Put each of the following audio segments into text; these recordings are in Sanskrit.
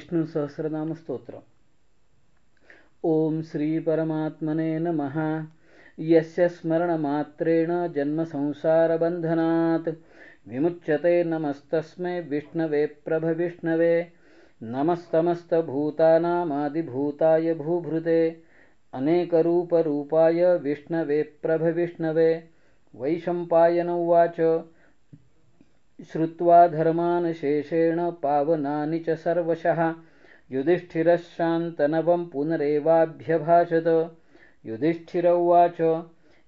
विष्णुसहस्रनामस्तोत्रम् ॐ श्रीपरमात्मने नमः यस्य स्मरणमात्रेण जन्मसंसारबन्धनात् विमुच्यते नमस्तस्मै विष्णवे प्रभविष्णवे नमस्तमस्तभूतानामादिभूताय भूभृते अनेकरूपरूपाय विष्णवे प्रभविष्णवे वैशम्पायन उवाच श्रुत्वा धर्मान् शेषेण पावनानि च सर्वशः। युधिष्ठिरः शान्तनवं पुनरेवाभ्यभाषत। युधिष्ठिर उवाच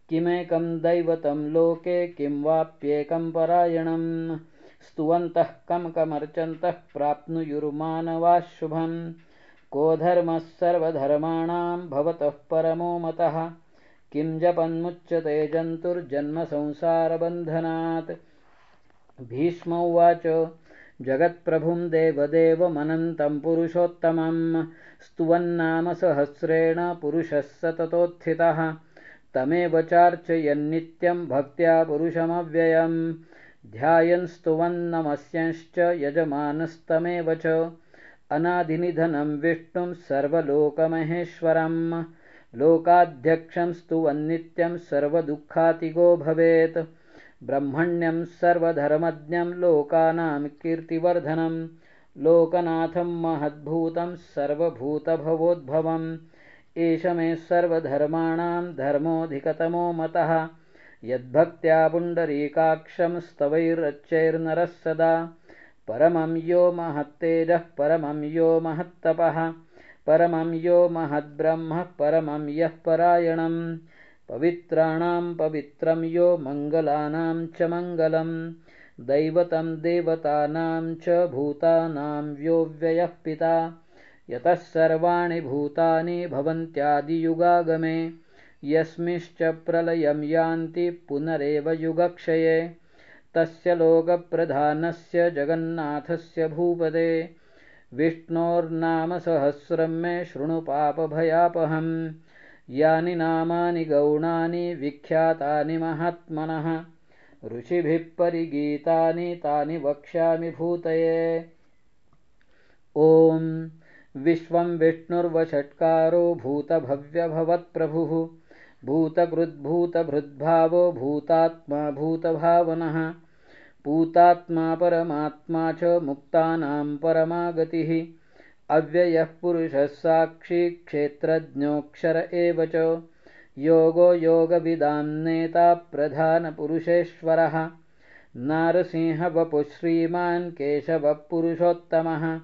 किमेकं दैवतं लोके किं वाप्येकं परायणम्? स्तुवन्तः कं कमर्चन्तः प्राप्नुयुर्मानवाः शुभम्। को धर्मः सर्वधर्माणां भवतः परमो मतः? किं जपन्मुच्यते जन्तुर्जन्मसंसारबन्धनात् भीष्म उवाच, जगत्प्रभुं देवदेवमनन्तं पुरुषोत्तमं, स्तुवन्नाम सहस्रेण पुरुषः सततोत्थितः, तमेव चार्चयन्नित्यं भक्त्या पुरुषमव्ययम्, ध्यायन् स्तुवन्नमस्यंश्च यजमानस्तमेव च, अनादिनिधनं विष्णुं सर्वलोकमहेश्वरं लोकाध्यक्षं स्तुवन्नित्यं सर्वदुःखातिगो भवेत् ब्रह्मण्यं सर्वधर्मज्ञं लोकानां कीर्तिवर्धनं लोकनाथं महद्भूतं सर्वभूतभवोद्भवम्। एष मे सर्वधर्माणां धर्मोऽधिकतमो मतः। यद्भक्त्या पुण्डरीकाक्षं स्तवैरच्चैर्नरः सदा। परमं यो महत्तेजः परमं यो महत्तपः। परमं यो महद्ब्रह्म परमं यः परायणम् पवित्राणां पवित्रं यो मङ्गलानां च मङ्गलम् दैवतं देवतानां च भूतानां यो व्ययः पिता। यतः सर्वाणि भूतानि भवन्त्यादियुगागमे। यस्मिश्च प्रलयं यान्ति पुनरेव युगक्षये। तस्य लोकप्रधानस्य जगन्नाथस्य भूपदे। विष्णोर्नामसहस्रं मे शृणु पापभयापहम् यानि नामानि गौणानि विख्यातानि महात्मनः। ऋषिभिः परिगीतानि तानि वक्ष्यामि भूतये। ॐ विश्वं विष्णुर्वषट्कारो भूतभव्यभवत्प्रभुः। भूतकृद्भूतभृद्भावो भूतात्मा भूतभावनः। पूतात्मा परमात्मा च मुक्तानां परमागतिः अव्ययः पुरुषः साक्षी क्षेत्रज्ञोऽक्षर एव च। योगो योगविदां नेता प्रधानपुरुषेश्वरः। नारसिंहवपुः श्रीमान् केशवः पुरुषोत्तमः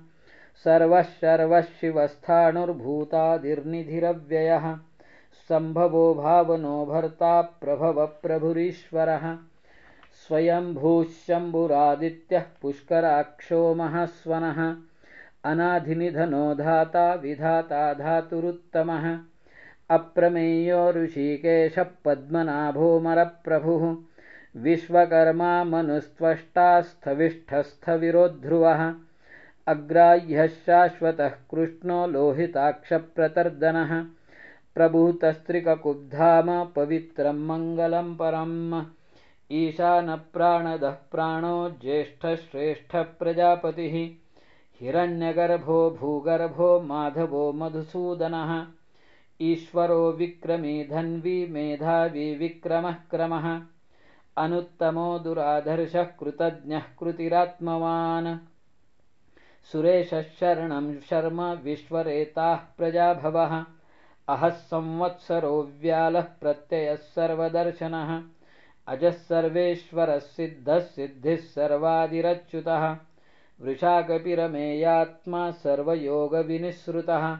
सर्वः शर्वः शिवस्थाणुर्भूतादिर्निधिरव्ययः। सम्भवो भावनो भर्ता प्रभवप्रभुरीश्वरः स्वयम्भूः शम्भुरादित्यः पुष्कराक्षो महास्वनः अनाधिनिधनो धाता विधाता धातुरुत्तमः। अप्रमेयो ऋषिकेशः पद्मनाभोमरप्रभुः विश्वकर्मा मनुस्त्वष्टास्थविष्ठस्थविरोध्रुवः। अग्राह्यः शाश्वतः कृष्णो लोहिताक्षप्रतर्दनः। प्रभूतस्त्रिककुब्धाम पवित्रं मङ्गलं परम्। ईशानप्राणदः प्राणो ज्येष्ठश्रेष्ठप्रजापतिः। हिरण्यगर्भो भूगर्भो माधवो मधुसूदनः। ईश्वरो विक्रमी धन्वी मेधावी विक्रमः क्रमः। अनुत्तमो दुराधर्षः कृतज्ञः कृतिरात्मवान्। सुरेशः शरणं शर्म विश्वरेताः प्रजाभवः। अहः संवत्सरो व्यालः प्रत्ययः सर्वदर्शनः। अजः सर्वेश्वरः सिद्धः सिद्धिः सर्वादिरच्युतः वृषाकपिरमेयात्मा सर्वयोगविनिःसृतः।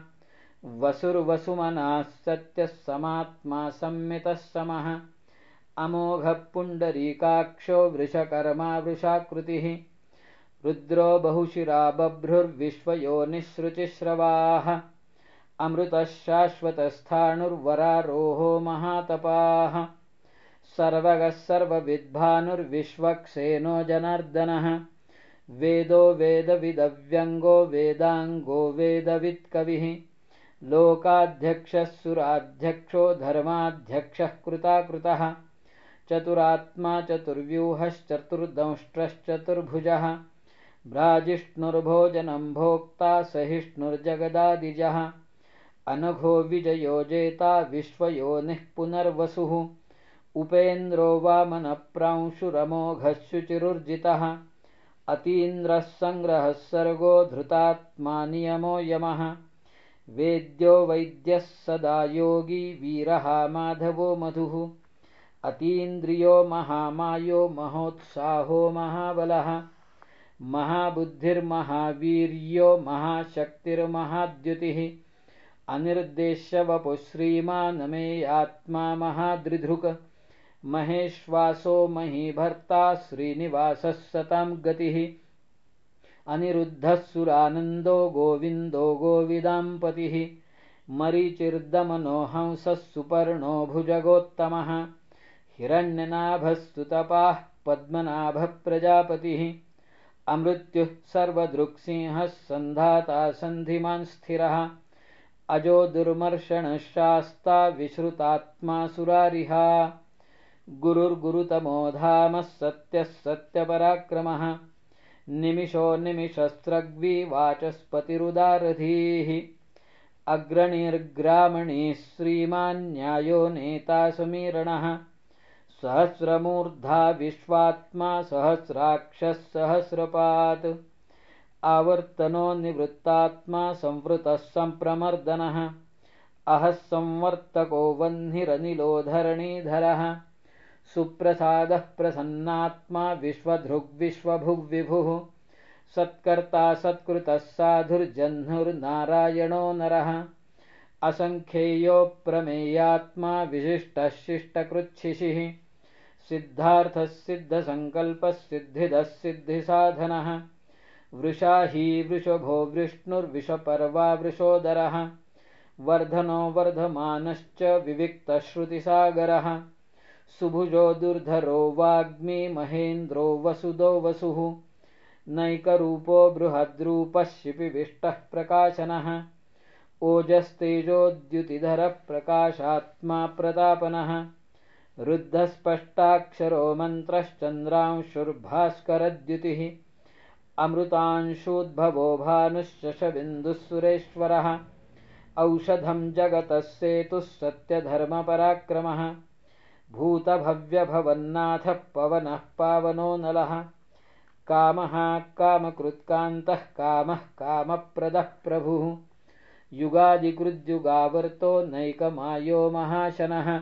वसुर्वसुमनाः सत्यः समात्मा संमितः समः। अमोघः पुण्डरीकाक्षो वृषकर्मा वृषाकृतिः। रुद्रो बहुशिरा बभ्रुर्विश्वयोनिःसृचिश्रवाः अमृतः शाश्वतस्थाणुर्वरारोहो महातपाः। सर्वगः सर्वविद्भानुर्विश्वक्सेनो जनार्दनः वेदो वेदविदव्यङ्गो वेदाङ्गो वेदवित्कविः लोकाध्यक्षः सुराध्यक्षो धर्माध्यक्षः कृताकृतः चतुरात्मा चतुर्व्यूहश्चतुर्दंष्ट्रश्चतुर्भुजः भ्राजिष्णुर्भोजनम् भोक्ता सहिष्णुर्जगदादिजः अनघो विजयो जेता विश्वयोनिः पुनर्वसुः उपेन्द्रो वामनप्रांशुरमोघः शुचिरुर्जितः अतीन्द्रः सङ्ग्रहः सर्गो धृतात्मा नियमो यमः। वेद्यो वैद्यः सदा योगी वीरः माधवो मधुः। अतीन्द्रियो महामायो महोत्साहो महाबलः। महाबुद्धिर्महावीर्यो महाशक्तिर्महाद्युतिः। अनिर्देश्यवपुः श्रीमानमेयात्मा महादृधृक् महेश्वासो महीभर्ता श्रीनिवासः सतां गतिः। अनिरुद्धः सुरानन्दो गोविन्दो गोविदाम्पतिः मरीचिर्दमनो हंसः सुपर्णो भुजगोत्तमः। हिरण्यनाभस्तुतपाः पद्मनाभः प्रजापतिः अमृत्युः सर्वदृक्सिंहः सन्धाता सन्धिमान् स्थिरः। अजो दुर्मर्षणशास्ता विश्रुतात्मा सुरारिहा गुरुर्गुरुतमो धामः सत्यः सत्यपराक्रमः निमिषो निमिषस्रग्विवाचस्पतिरुदारधीः अग्रणीर्ग्रामणीः श्रीमान्यायो नेता समीरणः सहस्रमूर्धा विश्वात्मा सहस्राक्षः सहस्रपात्। आवर्तनो निवृत्तात्मा संवृतः सम्प्रमर्दनः अहः संवर्तको वह्निरनिलो धरणीधरः सुप्रसादः प्रसन्नात्मा विश्वधृग्विश्वभुग्विभुः। सत्कर्ता सत्कृतः साधुर्जह्नुर्नारायणो नरः। असङ्ख्येयो प्रमेयात्मा विशिष्टः शिष्टकृच्छिशिः सिद्धार्थः सिद्धसङ्कल्पः सिद्धिदः सिद्धिसाधनः। वृषा हि वृषभो विष्णुर्विषपर्वा वृषोदरः। वर्धनो वर्धमानश्च विविक्तश्रुतिसागरः सुभुजो दुर्धरो वाग्मी महेन्द्रो वसुदो वसुः। नैकरूपो बृहद्रूपः शिपिविष्टः प्रकाशनः। ओजस्तेजोद्युतिधरः प्रकाशात्मा प्रतापनः। रुद्धस्पष्टाक्षरो मन्त्रश्चन्द्रांशुर्भास्करद्युतिः। अमृतांशोद्भवो भानुश्चशबिन्दुः सुरेश्वरः औषधम् जगतः सेतुः सत्यधर्मपराक्रमः। भूतभव्यभवन्नाथः पवनः पावनो नलः। कामः कामकृत्कान्तः कामः कामप्रदः प्रभुः। युगादिकृद्युगावर्तो नैकमायो महाशनः।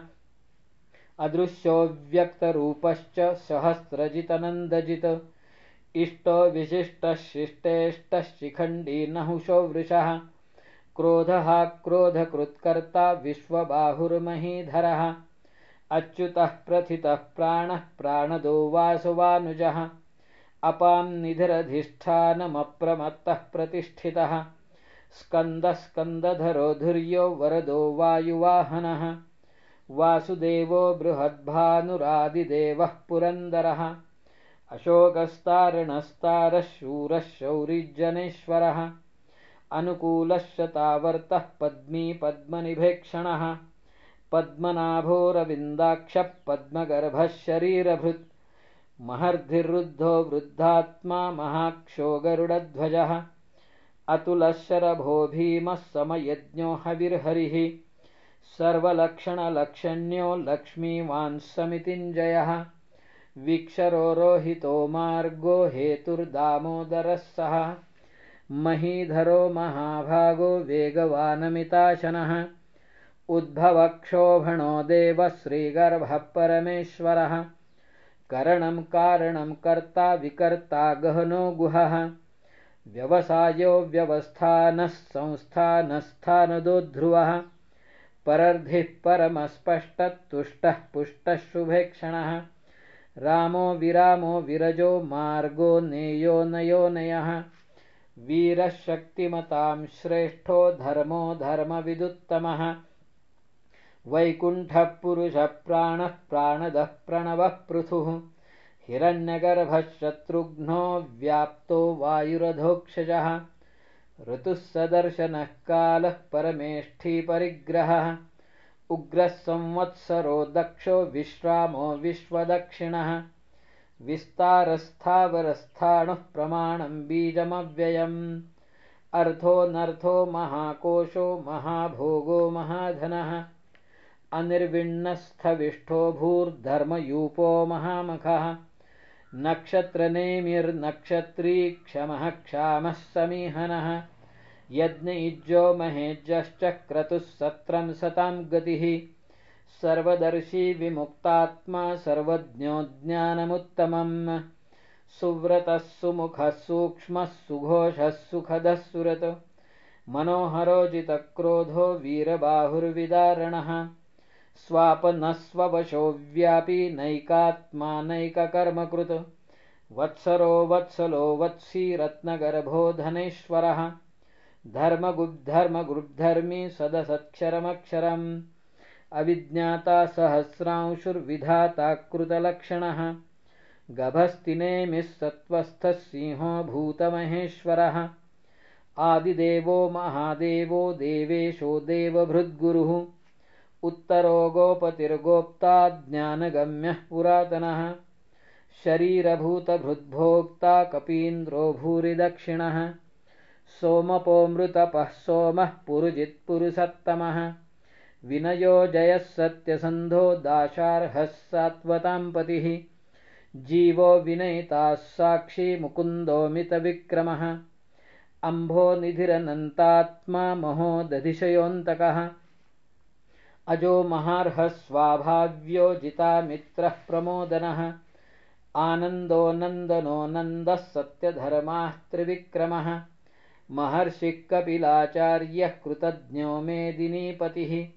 अदृश्यो व्यक्तरूपश्च सहस्रजितनन्दजित्। इष्टो विशिष्टः शिष्टेष्टः शिखण्डी नहुषो वृषः। क्रोधः क्रोधकृत्कर्ता विश्वबाहुर्महीधरः अच्युतः प्रथितः प्राणः प्राणदो वासुवानुजः अपां निधिरधिष्ठानमप्रमत्तः प्रतिष्ठितः। स्कन्दस्कन्दधरो धुर्यो वरदो वायुवाहनः। वासुदेवो बृहद्भानुरादिदेवः पुरन्दरः। अशोकस्तारणस्तारः शूरः शौरिजनेश्वरः अनुकूलः शतावर्तः पद्मी पद्मनिभेक्षणः पद्मनाभोरविन्दाक्षः पद्मगर्भः शरीरभृत् महर्धिरुद्धो वृद्धात्मा महाक्षो गरुडध्वजः अतुलः शरभो भीमः समयज्ञो हविर्हरिः सर्वलक्षणलक्षण्यो लक्ष्मीवान् समितिञ्जयः वीक्षरो रोहितो मार्गो हेतुर्दामोदरः सः महीधरो महाभागो वेगवानमिताशनः उद्भवक्षोभणो देवः श्रीगर्भः परमेश्वरः करणं कारणं कर्ता विकर्ता गहनो गुहः। व्यवसायो व्यवस्थानः संस्थानस्थानदो ध्रुवः। परर्धिः परमस्पष्टतुष्टः पुष्टः शुभेक्षणः। रामो विरामो विरजो मार्गो नेयो नयो नयोनयः वीरशक्तिमतां श्रेष्ठो धर्मो धर्मविदुत्तमः। वैकुण्ठः प्राणः प्राणदः प्रणवः पृथुः। हिरण्यगर्भः शत्रुघ्नो व्याप्तो वायुरधोक्षजः। ऋतुः सदर्शनः कालः परमेष्ठीपरिग्रहः उग्रः संवत्सरो दक्षो विश्रामो विश्वदक्षिणः। विस्तारस्थावरस्थाणुः प्रमाणम् बीजमव्ययम्। अर्थोऽनर्थो महाकोशो महाभोगो महाधनः अनिर्विण्णस्थविष्ठो भूर्धर्मयूपो महामखः। नक्षत्रनेमिर्नक्षत्री क्षमः क्षामः समीहनः। यज्ञ इज्जो महेज्यश्च क्रतुः सत्रम् सताम् गतिः। सर्वदर्शी विमुक्तात्मा सर्वज्ञो ज्ञानमुत्तमम् सुव्रतः सुमुखः सूक्ष्मः सुघोषः सुखदः सुरत। मनोहरोजितक्रोधो वीरबाहुर्विदारणः स्वापनस्ववशो व्यापी नैकात्मानैककर्मकृत् वत्सरो वत्सलो वत्सी रत्नगर्भो धनेश्वरः धर्मगुद्धर्मगुर्धर्मी सदसत्क्षरमक्षरम् अविज्ञाता सहस्रांशुर्विधाता कृतलक्षणः गभस्तिनेमिः सत्त्वस्थः सिंहो भूतमहेश्वरः। आदिदेवो महादेवो देवेशो देवभृद्गुरुः उत्तरो गोपतिर्गोप्ता ज्ञानगम्यः पुरातनः। शरीरभूतभृद्भोक्ता कपीन्द्रो भूरिदक्षिणः सोमपोऽमृतपः सोमः पुरुजित्पुरुषत्तमः विनयो जयः सत्यसन्धो दाशार्हः सात्वताम् पतिः। जीवो विनयिताः साक्षी मुकुन्दोमितविक्रमः। अम्भोनिधिरनन्तात्मा महोदधिशयोऽन्तकः अजो महार्हः स्वाभाव्यो जितामित्रः प्रमोदनः। आनन्दो नन्दनो नन्दः सत्यधर्माः त्रिविक्रमः। महर्षिः कपिलाचार्यः कृतज्ञो मेदिनीपतिः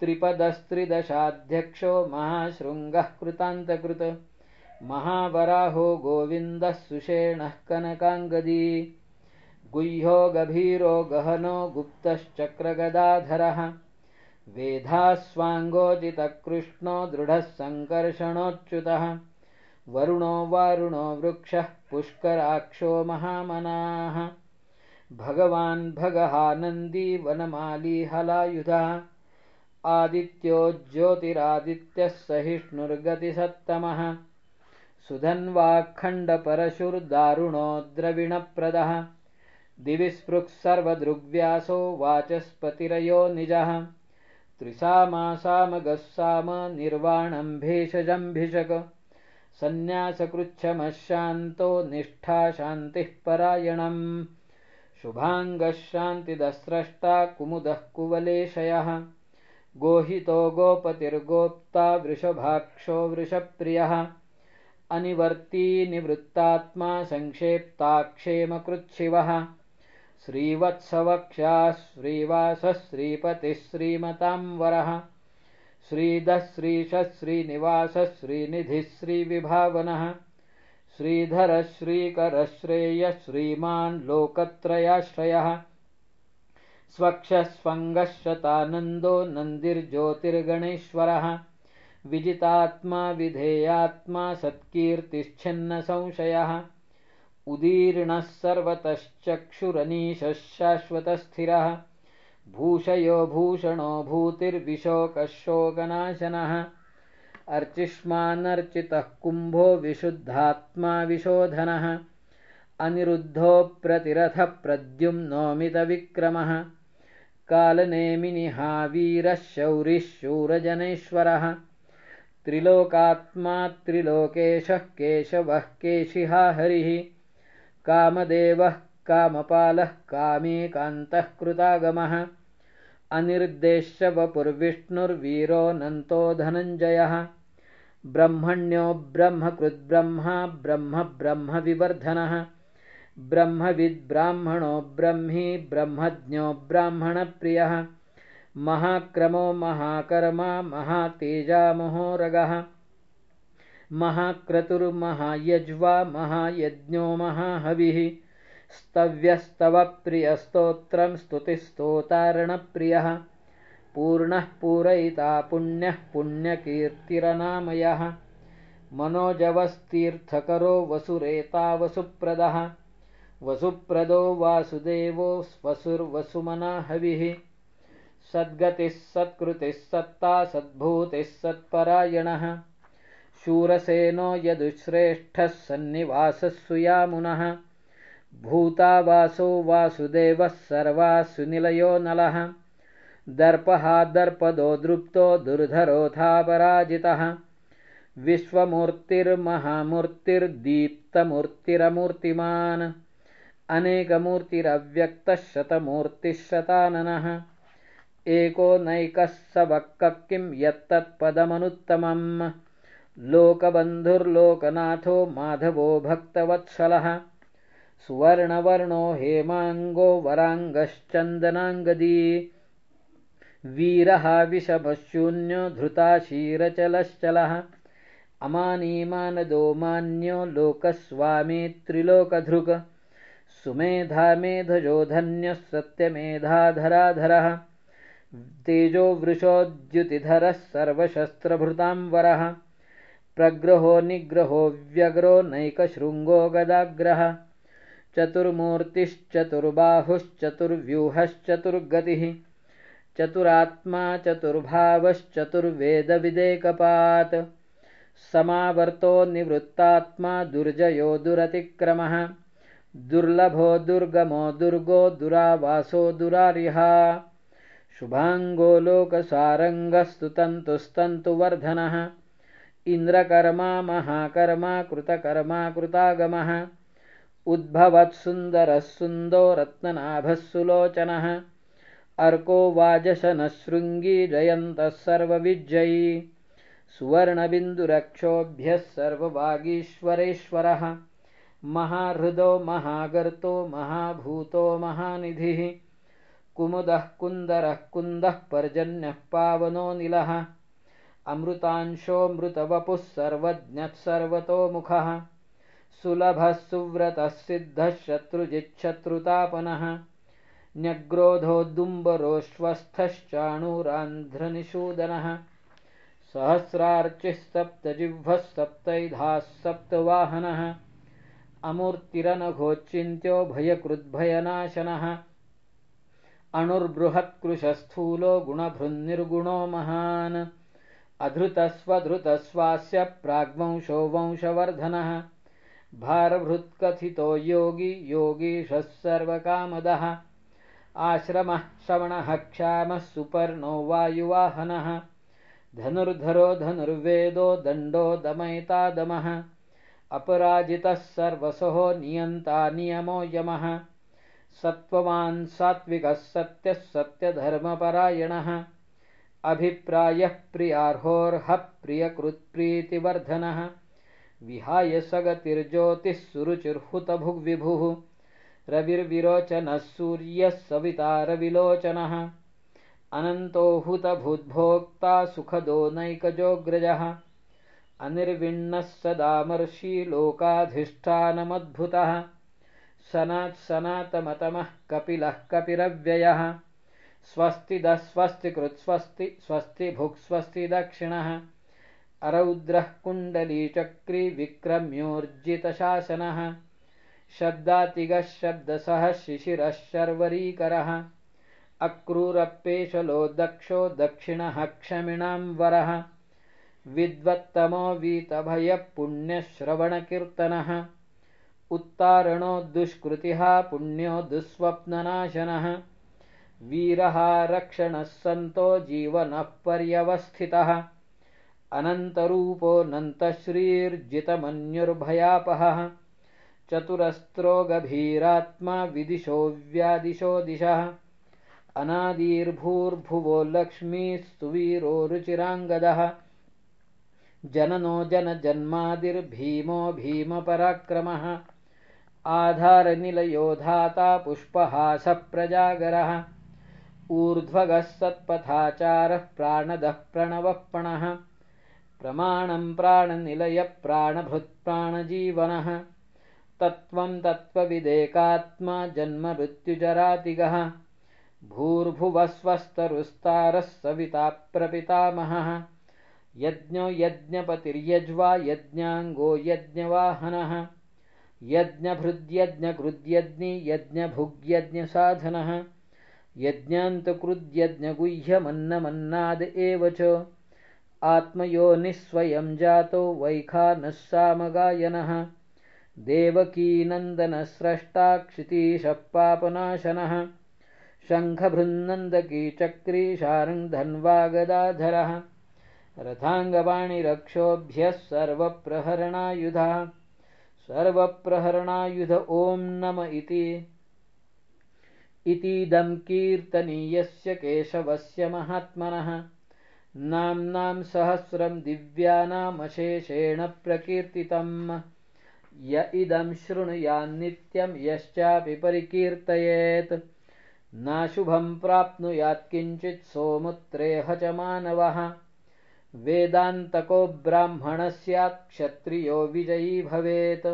त्रिपदस्त्रिदशाध्यक्षो महाशृङ्गः कृतान्तकृत। महावराहो गोविन्दः सुषेणः कनकाङ्गदी। गुह्यो गभीरो गहनो गुप्तश्चक्रगदाधरः वेधास्वाङ्गोचितकृष्णो दृढः सङ्कर्षणोच्युतः वरुणो वारुणो वृक्षः पुष्कराक्षो महामनाः। भगवान् भगहानन्दी वनमाली हलायुधः। आदित्यो ज्योतिरादित्यः सहिष्णुर्गतिसत्तमः सुधन्वाखण्डपरशुर्दारुणो द्रविणप्रदः। दिवि स्पृक् सर्वदृग्व्यासो वाचस्पतिरयो निजः त्रिसामासामगः साम निर्वाणम् भेषजम्भिषक सन्न्यासकृच्छमः शान्तो निष्ठा शान्तिः परायणम् शुभाङ्गः शान्तिदस्रष्टा कुमुदः कुवलेशयः। गोहितो गोपतिर्गोप्ता वृषभाक्षो वृषप्रियः। अनिवर्ती निवृत्तात्मा सङ्क्षेप्ताक्षेमकृच्छिवः श्रीवत्सवक्षाः श्रीवासः श्रीपतिः श्रीमतां वरः। श्रीदः श्रीशः श्रीनिवासः श्रीनिधिः श्रीविभावनः श्रीधरः श्रीकरः श्रेयः श्रीमान् लोकत्रयाश्रयः। स्वक्षः स्वङ्गः शतानन्दो नन्दिर्ज्योतिर्गणेश्वरः। विजितात्मा विधेयात्मा सत्कीर्तिश्छिन्नसंशयः उदीर्णः सर्वतश्चक्षुरनीशः शाश्वतस्थिरः। भूषयो भूषणो भूतिर्विशोकः शोकनाशनः अर्चिष्मानर्चितः कुम्भो विशुद्धात्मा विशोधनः। अनिरुद्धो प्रतिरथप्रद्युम्नोमितविक्रमः। कालनेमिनिहावीरः शौरिः शूरजनेश्वरः। त्रिलोकात्मा त्रिलोकेशः केशवः केशिहा हरिः कामदेवः कामपालः कामीकान्तः कृतागमः। अनिर्देश्यवपुर्विष्णुर्वीरोऽनन्तो धनञ्जयः। ब्रह्मण्यो ब्रह्मकृद्ब्रह्मा ब्रह्म ब्रह्मविवर्धनः ब्रह्मविद्ब्राह्मणो ब्रह्मी ब्रह्मज्ञो ब्राह्मणप्रियः। महाक्रमो महाकर्मा महातेजामहोरगः महाक्रतुर्महायज्वा महायज्ञो महाहविः। स्तव्यस्तवप्रियस्तोत्रम् स्तुतिस्तोतारणप्रियः। पूर्णः पूरयिता पुण्यः पुण्यकीर्तिरनामयः। मनोजवस्तीर्थकरो वसुरेता वसुप्रदः वसुप्रदो वासुदेवो वसुर्वसुमना हविः सद्गतिः सत्कृतिः सत्ता सद्भूतिः सत्परायणः शूरसेनो यदुश्रेष्ठः सन्निवासः सुयामुनः भूतावासो वासुदेवः सर्वासु निलयो नलः दर्पः दर्पदो दृप्तो दुर्धरोऽथापराजितः विश्वमूर्तिर्महामूर्तिर्दीप्तमूर्तिरमूर्तिमान् अनेकमूर्तिरव्यक्तः शतमूर्तिः शताननः एको नैकः स वक्कः किं यत्तत्पदमनुत्तमम् लोकबन्धुर्लोकनाथो माधवो भक्तवत्सलः। सुवर्णवर्णो हेमाङ्गो वराङ्गश्चन्दनाङ्गदी। वीरः विषभशून्यो धृताशीरचलश्चलः। अमानीमानदो मान्यो लोकस्वामी त्रिलोकधृक् सुमेधामेधजो धन्यः सत्यमेधाधराधरः। तेजो वृषोद्युतिधरः सर्वशस्त्रभृताम्बरः प्रग्रहो निग्रहो व्यग्रो नैकशृङ्गो गदाग्रह। चतुर्मूर्तिश्चतुर्बाहुश्चतुर्व्यूहश्चतुर्गतिः। चतुरात्मा चतुर्भावश्चतुर्वेदविदेकपात् समावर्तो निवृत्तात्मा दुर्जयो दुरतिक्रमः। दुर्लभो दुर्गमो दुर्गो दुरावासो दुरार्यः शुभाङ्गो लोकसारङ्गस्तुतन्तुस्तन्तुवर्धनः इन्द्रकर्मा महाकर्मा कृतकर्मा कृतागमः उद्भवत्सुन्दरः सुन्दो रत्ननाभः सुलोचनः अर्को वाजशनः शृङ्गी जयन्तः सर्वविजयी सुवर्णबिन्दुरक्षोभ्यः सर्ववागीश्वरेश्वरः महाहृदो महागर्तो महाभूतो महानिधिः कुमुदः कुन्दरः कुन्दः पर्जन्यः पावनोऽनिलः अमृतांशोऽमृतवपुः सर्वज्ञः सर्वतोमुखः सुलभः सुव्रतः सिद्धः शत्रुजिच्छत्रुतापनः न्यग्रोधोद्दुम्बरोश्वस्थश्चाणूरान्ध्रनिषूदनः सहस्रार्चिः सप्तजिह्वः सप्तैधाः सप्तवाहनः। अमूर्तिरनघोच्चिन्त्यो भयकृद्भयनाशनः। अणुर्बृहत्कृशस्थूलो गुणभृन्निर्गुणो महान् अधृतस्वधृतस्वास्य प्राग्वंशो वंशवर्धनः भारभृत्कथितो योगी योगीशः सर्वकामदः। आश्रमः श्रवणः क्षामः सुपर्णो वायुवाहनः। धनुर्धरो धनुर्वेदो दण्डो दमयितादमः अपराजितः सर्वसहो नियन्ता नियमो यमः। सत्त्ववान् सात्विकः सत्यः सत्यधर्मपरायणः अभिप्रायः प्रियार्होर्हः प्रियकृत्प्रीतिवर्धनः विहाय सगतिर्ज्योतिः सुरुचिर्हुतभुग्विभुः। रविर्विरोचनः सूर्यः सविता रविलोचनः अनन्तो हुतभुद्भोक्ता सुखदो नैकजोऽग्रजः अनिर्विण्णः सदामर्षि लोकाधिष्ठानमद्भुतः। सनात्सनातमतमः कपिलः कपिरव्ययः स्वस्तिदः स्वस्तिकृत्स्वस्ति स्वस्ति भुक्स्वस्ति दक्षिणः। अरौद्रः कुण्डलीचक्री विक्रम्योर्जितशासनः। शब्दातिगः शब्दसः शिशिरः शर्वरीकरः। अक्रूरपेशलो दक्षो दक्षिणः क्षमिणां वरः। विद्वत्तमो वीतभयः पुण्यश्रवणकीर्तनः उत्तारणो दुष्कृतिः पुण्यो दुःस्वप्ननाशनः वीरः रक्षणः सन्तो जीवनः पर्यवस्थितः। अनन्तरूपोऽनन्तश्रीर्जितमन्युर्भयापहः विदिशो व्यादिशो दिशः। अनादिर्भूर्भुवो लक्ष्मीः सुवीरो रुचिराङ्गदः। जननो जनजन्मादिर्भीमो भीमपराक्रमः। आधारनिलयो धाता पुष्पहासप्रजागरः ऊर्ध्वगः सत्पथाचारः प्राणदः प्रणवः प्रमाणं प्राणनिलयप्राणभृत्प्राणजीवनः। तत्त्वं तत्त्वविदेकात्मा जन्ममृत्युजरातिगः भूर्भुवस्वस्तरुस्तारः सविता प्रपितामहः। यज्ञो यज्ञपतिर्यज्वा यज्ञाङ्गो यज्ञवाहनः। यज्ञभृद्यज्ञकृद्यज्ञि यज्ञभुग्यज्ञसाधनः यज्ञान्तकृद्यज्ञगुह्यमन्नमन्नाद एव च। आत्मयोनिस्वयं जातो वैखानः सामगायनः देवकीनन्दनस्रष्टा क्षितीशः पापनाशनः शङ्खभृन्नन्दकीचक्री शारङ्गधन्वागदाधरः रथाङ्गवाणिरक्षोभ्यः सर्वप्रहरणायुधः। सर्वप्रहरणायुध ॐ नम इति इतीदं कीर्तनीयस्य केशवस्य महात्मनः। नाम्नां सहस्रं दिव्यानामशेषेण प्रकीर्तितम्। य इदं शृणुयान्नित्यं यश्चापि परिकीर्तयेत्। नाशुभं प्राप्नुयात् किञ्चित् सोमुत्रेह च मानवः। वेदान्तको ब्राह्मणः स्यात् क्षत्रियो विजयी भवेत्।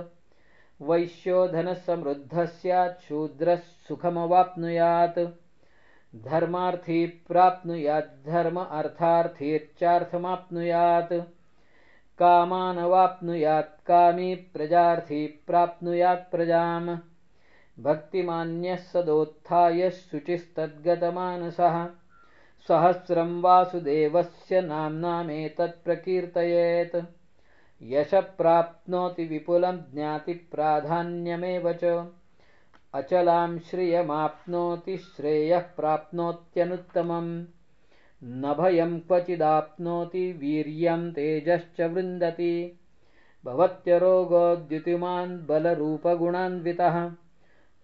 वैश्योधनसमृद्धः स्यात् शूद्रः सुखमवाप्नुयात्। धर्मार्थी प्राप्नुयात् धर्म अर्थार्थीर्चार्थमाप्नुयात् कामानवाप्नुयात् कामी प्रजार्थी प्राप्नुयात् प्रजाम्। भक्तिमान्यः सदोत्थाय शुचिस्तद्गतमानसः। सहस्रं वासुदेवस्य नाम्नामेतत्प्रकीर्तयेत् यशप्राप्नोति विपुलं ज्ञातिप्राधान्यमेव च अचलां श्रियमाप्नोति श्रेयः प्राप्नोत्यनुत्तमम्। न भयं क्वचिदाप्नोति वीर्यं तेजश्च वृन्दति। भवत्यरोगोद्युतिमान् बलरूपगुणान्वितः।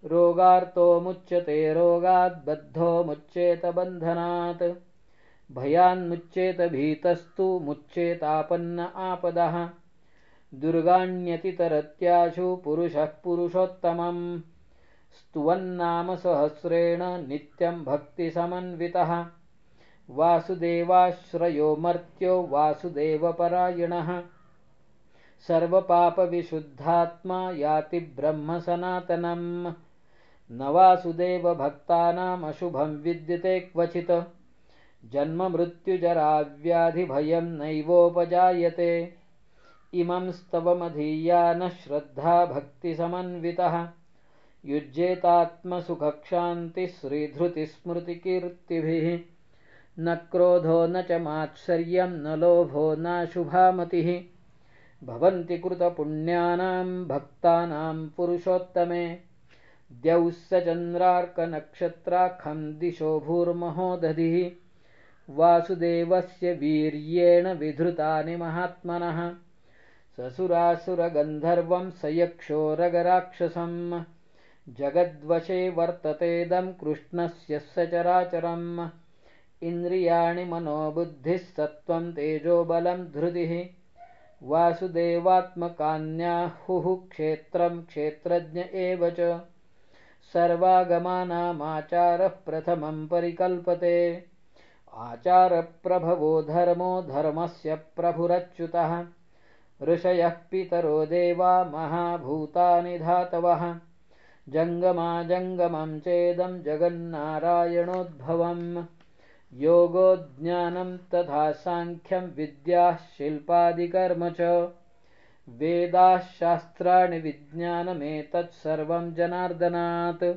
रोगार्तो मुच्यते रोगाद्बद्धो मुच्येत बन्धनात्। भयान्मुच्येत भीतस्तु मुच्येतापन्न आपदः। दुर्गाण्यतितरत्याशु पुरुषः पुरुषोत्तमम् स्तुवन्नाम सहस्रेण नित्यं भक्तिसमन्वितः। वासुदेवाश्रयो मर्त्यो वासुदेवपरायणः। सर्वपापविशुद्धात्मा याति ब्रह्मसनातनम्। न वासुदेवभक्तानामशुभं विद्यते क्वचित्। जन्ममृत्युजराव्याधिभयं नैवोपजायते। इमं स्तवमधीयानः श्रद्धाभक्तिसमन्वितः युज्येतात्मसुखक्षान्तिश्रीधृतिस्मृतिकीर्तिभिः न क्रोधो न च मात्सर्यं न लोभो नाशुभामतिः भवन्ति कृतपुण्यानां भक्तानां पुरुषोत्तमे द्यौः स चन्द्रार्कनक्षत्राखं दिशो भूर्महोदधिः वासुदेवस्य वीर्येण विधृतानि महात्मनः ससुरासुरगन्धर्वं स यक्षोरगराक्षसम् जगद्वशे वर्ततेदं कृष्णस्य सचराचरम्। इन्द्रियाणि मनोबुद्धिः सत्त्वं तेजोबलं धृतिः। वासुदेवात्मकान्याहुः क्षेत्रं क्षेत्रज्ञ एव च। सर्वागमानामाचारः प्रथमं परिकल्पते। आचारप्रभवो धर्मो धर्मस्य प्रभुरच्युतः। ऋषयः पितरो देवा महाभूतानि धातवः जङ्गमाजङ्गमं चेदं जगन्नारायणोद्भवम्। योगो ज्ञानं तथा साङ्ख्यं विद्याः शिल्पादिकर्म च। वेदाः शास्त्राणि विज्ञानमेतत्सर्वं जनार्दनात्।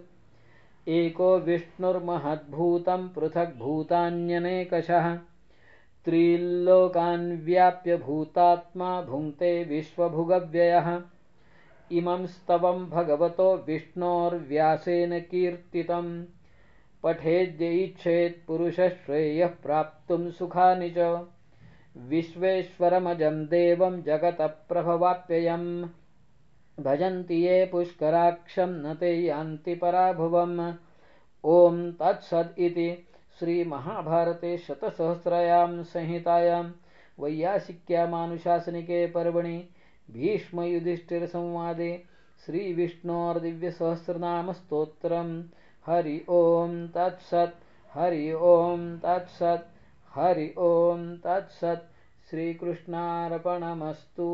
एको विष्णुर्महद्भूतं पृथग्भूतान्यनेकशः त्रील्लोकान् व्याप्य भूतात्मा भुङ्क्ते विश्वभुगव्ययः। इमं स्तवं भगवतो विष्णोर्व्यासेन कीर्तितम् पठेद्यैच्छेत्पुरुषश्रेयः प्राप्तुं सुखानि च। विश्वेश्वरमजं देवं जगतः प्रभवाप्ययम् भजन्ति ये पुष्कराक्षं न ते यान्ति पराभुवम्। ॐ तत्सद् इति श्रीमहाभारते शतसहस्रायां संहितायां वैयासिक्यामानुशासनिके पर्वणि। भीष्मयुधिष्ठिरसंवादे श्रीविष्णोर्दिव्यसहस्रनामस्तोत्रम्। हरि ॐ तत्सत् हरि ॐ तत्सत् हरि ॐ तत्सत्। श्रीकृष्णार्पणमस्तु